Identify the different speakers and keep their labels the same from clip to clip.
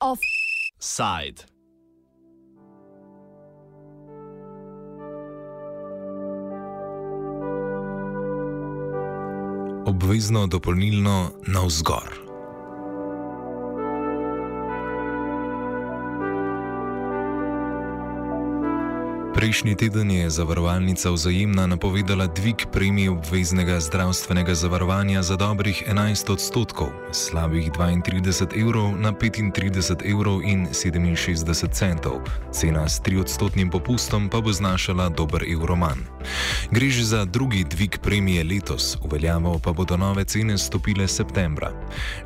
Speaker 1: Offside.
Speaker 2: Obvezno dopolnilno navzgor. Prejšnji teden je zavarovalnica vzajemna napovedala dvig premije obveznega zdravstvenega zavarovanja za dobrih 11 odstotkov, slabih 32 evrov na 35 evrov in 67 centov. Cena s 3 odstotnim popustom pa bo znašala dober evro manj. Gre že za drugi dvig premije letos, uveljavo pa bodo nove cene stopile septembra.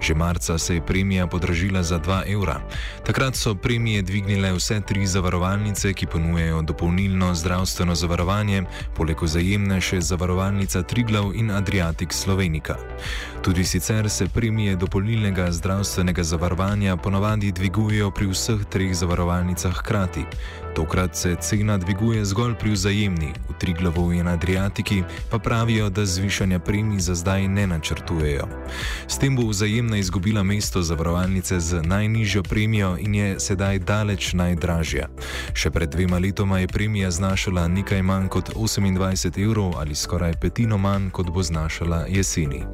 Speaker 2: Že marca se je premija podražila za 2 evra. Takrat so premije dvignile vse tri zavarovalnice, ki ponujejo dopolnilne dopolnilno zdravstveno zavarovanje, poleg vzajemne še zavarovalnica Triglav in Adriatic Slovenika. Tudi sicer se premije dopolnilnega zdravstvenega zavarovanja ponavadi dvigujejo pri vseh treh zavarovalnicah hkrati. Tokrat se cena dviguje zgolj pri vzajemni, v Triglavu in Adriatiki pa pravijo, da zvišanja premij za zdaj ne načrtujejo. S tem bo vzajemna izgubila mesto zavarovalnice z najnižjo premijo in je sedaj daleč najdražja. Še pred dvema letoma je premija znašala nekaj manj kot 28 evrov ali skoraj petino manj, kot bo znašala jeseni.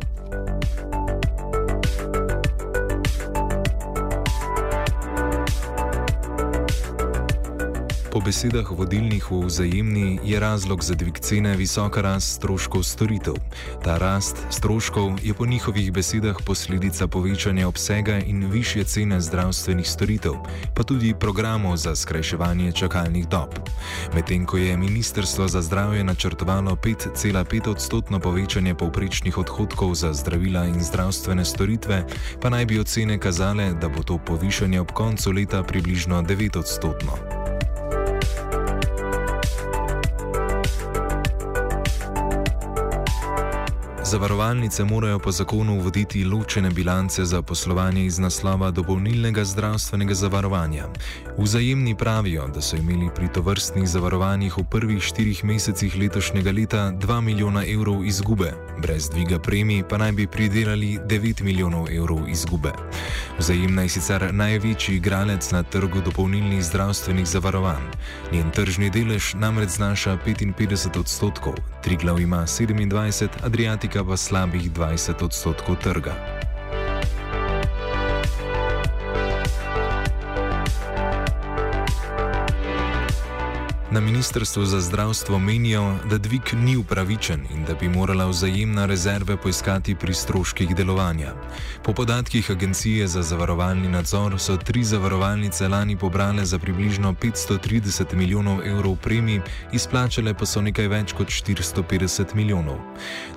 Speaker 2: Po besedah vodilnih v vzajemni je razlog za dvig cene visoka rast stroškov storitev. Ta rast stroškov je po njihovih besedah posledica povečanja obsega in više cene zdravstvenih storitev, pa tudi programov za skrajševanje čakalnih dob. Medtem ko je Ministrstvo za zdravje načrtovalo 5,5 odstotno povečanje povprečnih odhodkov za zdravila in zdravstvene storitve, pa naj bi ocene kazale, da bo to povišanje ob koncu leta približno 9 odstotno. Zavarovalnice morajo po zakonu voditi ločene bilance za poslovanje iz naslova dopolnilnega zdravstvenega zavarovanja. Vzajemni pravijo, da so imeli pri tovrstnih zavarovanjih v prvih štirih mesecih letošnjega leta 2 milijona evrov izgube, brez dviga premij pa naj bi pridelali 9 milijonov evrov izgube. Vzajemna je sicer največji igralec na trgu dopolnilnih zdravstvenih zavarovanj. Njen tržni delež namreč znaša 55 odstotkov, Triglav ima 27, Adriatika pa slabih 20 odstotkov trga. Na Ministrstvu za zdravstvo menijo, da dvig ni upravičen in da bi morala vzajemna rezerve poiskati pri stroških delovanja. Po podatkih Agencije za zavarovalni nadzor so tri zavarovalnice lani pobrale za približno 530 milijonov evrov premij, izplačale pa so nekaj več kot 450 milijonov.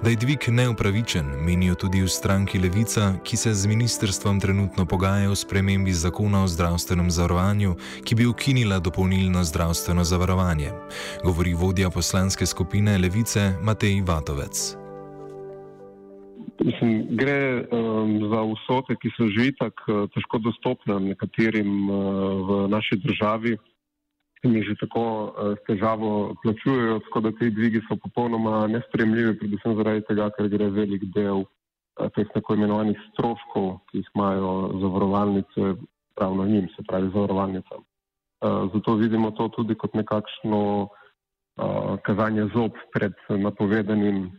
Speaker 2: Da je dvig neupravičen, menijo tudi v stranki Levica, ki se z ministrstvom trenutno pogaja o spremembi zakona o zdravstvenem zavarovanju, ki bi ukinila dopolnilno zdravstveno zavarovanje zavarovanje, govori vodja poslanske skupine Levice Matej Vatovec.
Speaker 3: Mislim, gre um, za vsote, ki so že tako uh, težko dostopne nekaterim uh, v naši državi in jih že tako uh, s težavo plačujejo, tako da te dvigi so popolnoma nespremljivi, predvsem zaradi tega, ker gre velik del uh, teh tako imenovanih stroškov, ki jih imajo zavarovalnice, pravno njim, se pravi zavarovalnicam. Eh, zato vidimo to tudi kot nekakšno uh, kazanje zob pred napovedanim.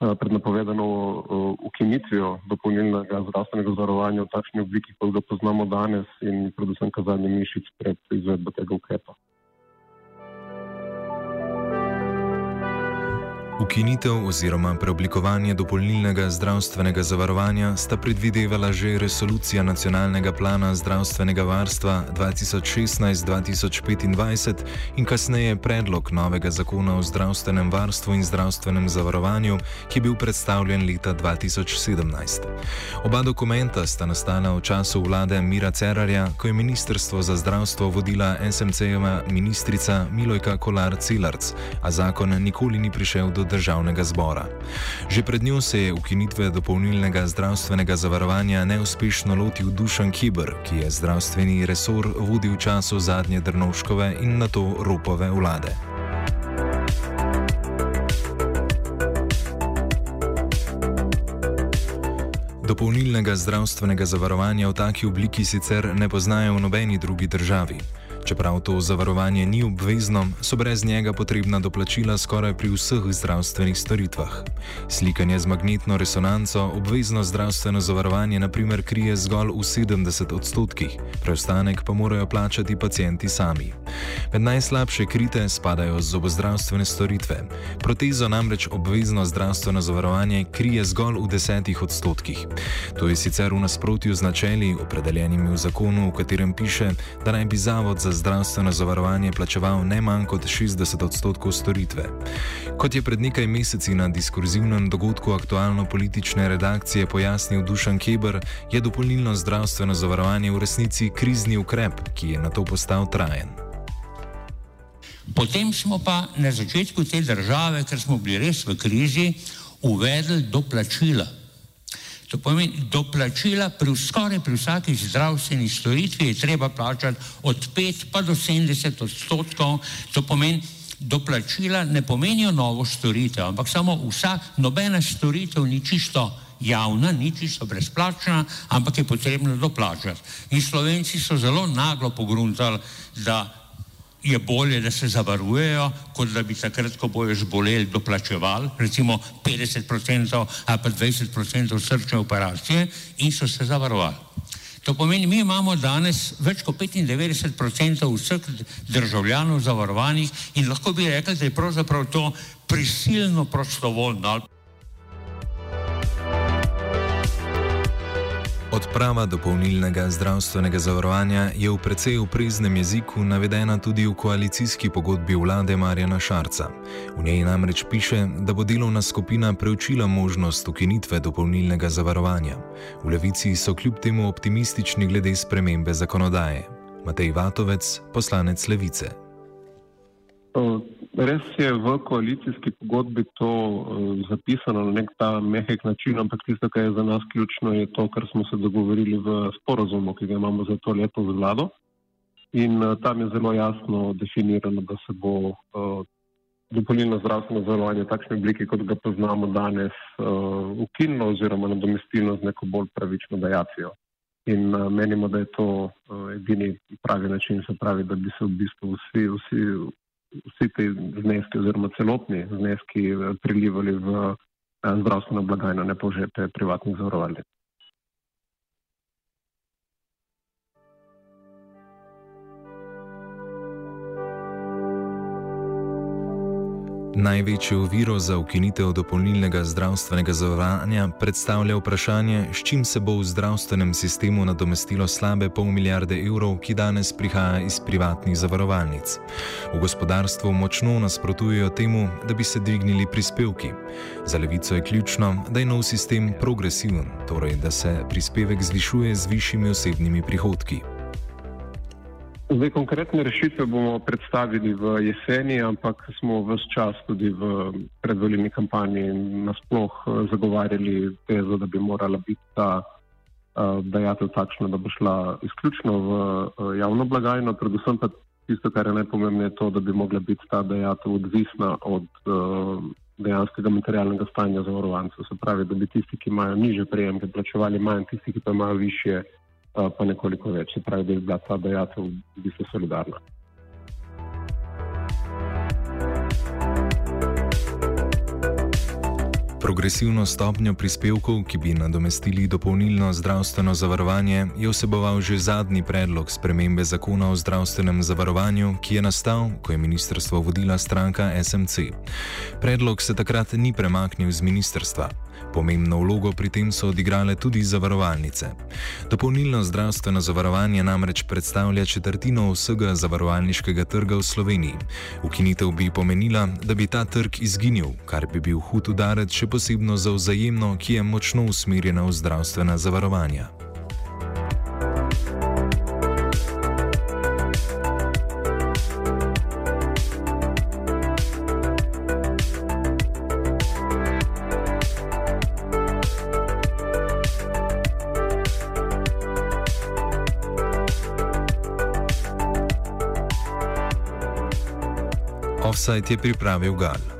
Speaker 3: Eh, pred napovedano ukinitvijo dopolnilnega zdravstvenega zavarovanja v takšni obliki, kot ga poznamo danes, in predvsem kazanje mišic pred izvedbo tega ukrepa.
Speaker 2: Ukinitev oziroma preoblikovanje dopolnilnega zdravstvenega zavarovanja sta predvidevala že resolucija nacionalnega plana zdravstvenega varstva 2016-2025 in kasneje predlog novega zakona o zdravstvenem varstvu in zdravstvenem zavarovanju, ki je bil predstavljen leta 2017. Oba dokumenta sta nastala v času vlade Mira Cerarja, ko je Ministrstvo za zdravstvo vodila SMC-jeva ministrica Milojka Kolar-Cilarc, a zakon nikoli ni prišel do državnega zbora. Že pred njo se je ukinitve dopolnilnega zdravstvenega zavarovanja neuspešno lotil Dušan Kibr, ki je zdravstveni resor vodil v času zadnje Drnovškove in na to Ropove vlade. Dopolnilnega zdravstvenega zavarovanja v taki obliki sicer ne poznajo v nobeni drugi državi. Čeprav to zavarovanje ni obvezno, so brez njega potrebna doplačila skoraj pri vseh zdravstvenih storitvah. Slikanje z magnetno resonanco obvezno zdravstveno zavarovanje naprimer krije zgolj v 70 odstotkih, preostanek pa morajo plačati pacijenti sami. Med najslabše krite spadajo zobozdravstvene storitve. Protezo namreč obvezno zdravstveno zavarovanje krije zgolj v 10 odstotkih. To je sicer v nasprotju z načeli, opredeljenimi v zakonu, v katerem piše, da naj bi zavod za zdravstveno zavarovanje plačeval ne manj kot 60 odstotkov storitve. Kot je pred nekaj meseci na diskurzivnem dogodku aktualno-politične redakcije pojasnil Dušan Keber, je dopolnilno zdravstveno zavarovanje v resnici krizni ukrep, ki je na to postal trajen.
Speaker 4: Potem smo pa na začetku te države, ker smo bili res v krizi, uvedli doplačila. To pomeni, doplačila pri skoraj pri vsaki zdravstveni storitvi je treba plačati od 5 pa do 70 odstotkov. To pomeni, doplačila ne pomenijo novo storitev, ampak samo vsa, nobena storitev ni čisto javna, ni čisto brezplačna, ampak je potrebno doplačati. In Slovenci so zelo naglo pogruntali, da je bolje, da se zavarujejo, kot da bi takrat, ko bojo zboleli, doplačevali, recimo 50% ali pa 20% srčne operacije in so se zavarovali. To pomeni, mi imamo danes več kot 95% vseh državljanov zavarovanih in lahko bi rekli, da je pravzaprav to prisilno prostovoljno.
Speaker 2: Odprava dopolnilnega zdravstvenega zavarovanja je v precej upreznem jeziku navedena tudi v koalicijski pogodbi vlade Marjana Šarca. V njej namreč piše, da bo delovna skupina preučila možnost ukinitve dopolnilnega zavarovanja. V levici so kljub temu optimistični glede spremembe zakonodaje. Matej Vatovec, poslanec Levice.
Speaker 3: Res je v koalicijski pogodbi to uh, zapisano na nek ta mehek način, ampak tisto, kar je za nas ključno, je to, kar smo se dogovorili v sporozumu, ki ga imamo za to leto z vlado. In uh, tam je zelo jasno definirano, da se bo uh, dopolnilno zdravstveno zavarovanje v takšni obliki, kot ga poznamo danes, uh, ukinilo oziroma nadomestilo z neko bolj pravično dejatvijo. In uh, menimo, da je to uh, edini pravi način, se pravi, da bi se v bistvu vsi, vsi vsi ti zneski oziroma celotni zneski eh, prilivali v eh, zdravstveno blagajno, ne pa v žepe privatnih zavarovalnic.
Speaker 2: Največjo oviro za ukinitev dopolnilnega zdravstvenega zavarovanja predstavlja vprašanje, s čim se bo v zdravstvenem sistemu nadomestilo slabe pol milijarde evrov, ki danes prihaja iz privatnih zavarovalnic. V gospodarstvu močno nasprotujejo temu, da bi se dvignili prispevki. Za levico je ključno, da je nov sistem progresiven, torej da se prispevek zvišuje z višjimi osebnimi prihodki.
Speaker 3: Zdaj, konkretne rešitve bomo predstavili v jeseni, ampak smo vse čas tudi v predvoljeni kampanji nasploh eh, zagovarjali tezo, da bi morala biti ta uh, dajatev takšna, da bo šla izključno v uh, javno blagajno. Predvsem pa tisto, kar je najpomembnejše, je to, da bi mogla biti ta dajatev odvisna od uh, dejanskega materialnega stanja zavarovancev. Se pravi, da bi tisti, ki imajo niže prejemke, plačevali manj, tisti, ki pa imajo više pa nekoliko več, se pravi, da je bila ta dejatev v bistvu solidarna.
Speaker 2: Progresivno stopnjo prispevkov, ki bi nadomestili dopolnilno zdravstveno zavarovanje, je vseboval že zadnji predlog spremembe zakona o zdravstvenem zavarovanju, ki je nastal, ko je ministrstvo vodila stranka SMC. Predlog se takrat ni premaknil z ministrstva. Pomembno vlogo pri tem so odigrale tudi zavarovalnice. Dopolnilno zdravstveno zavarovanje namreč predstavlja četrtino vsega zavarovalniškega trga v Sloveniji. Ukinitev bi pomenila, da bi ta trg izginil, kar bi bil hud udarec še posebno za vzajemno, ki je močno usmerjena v zdravstvena zavarovanja. Offside je pripravil Gal.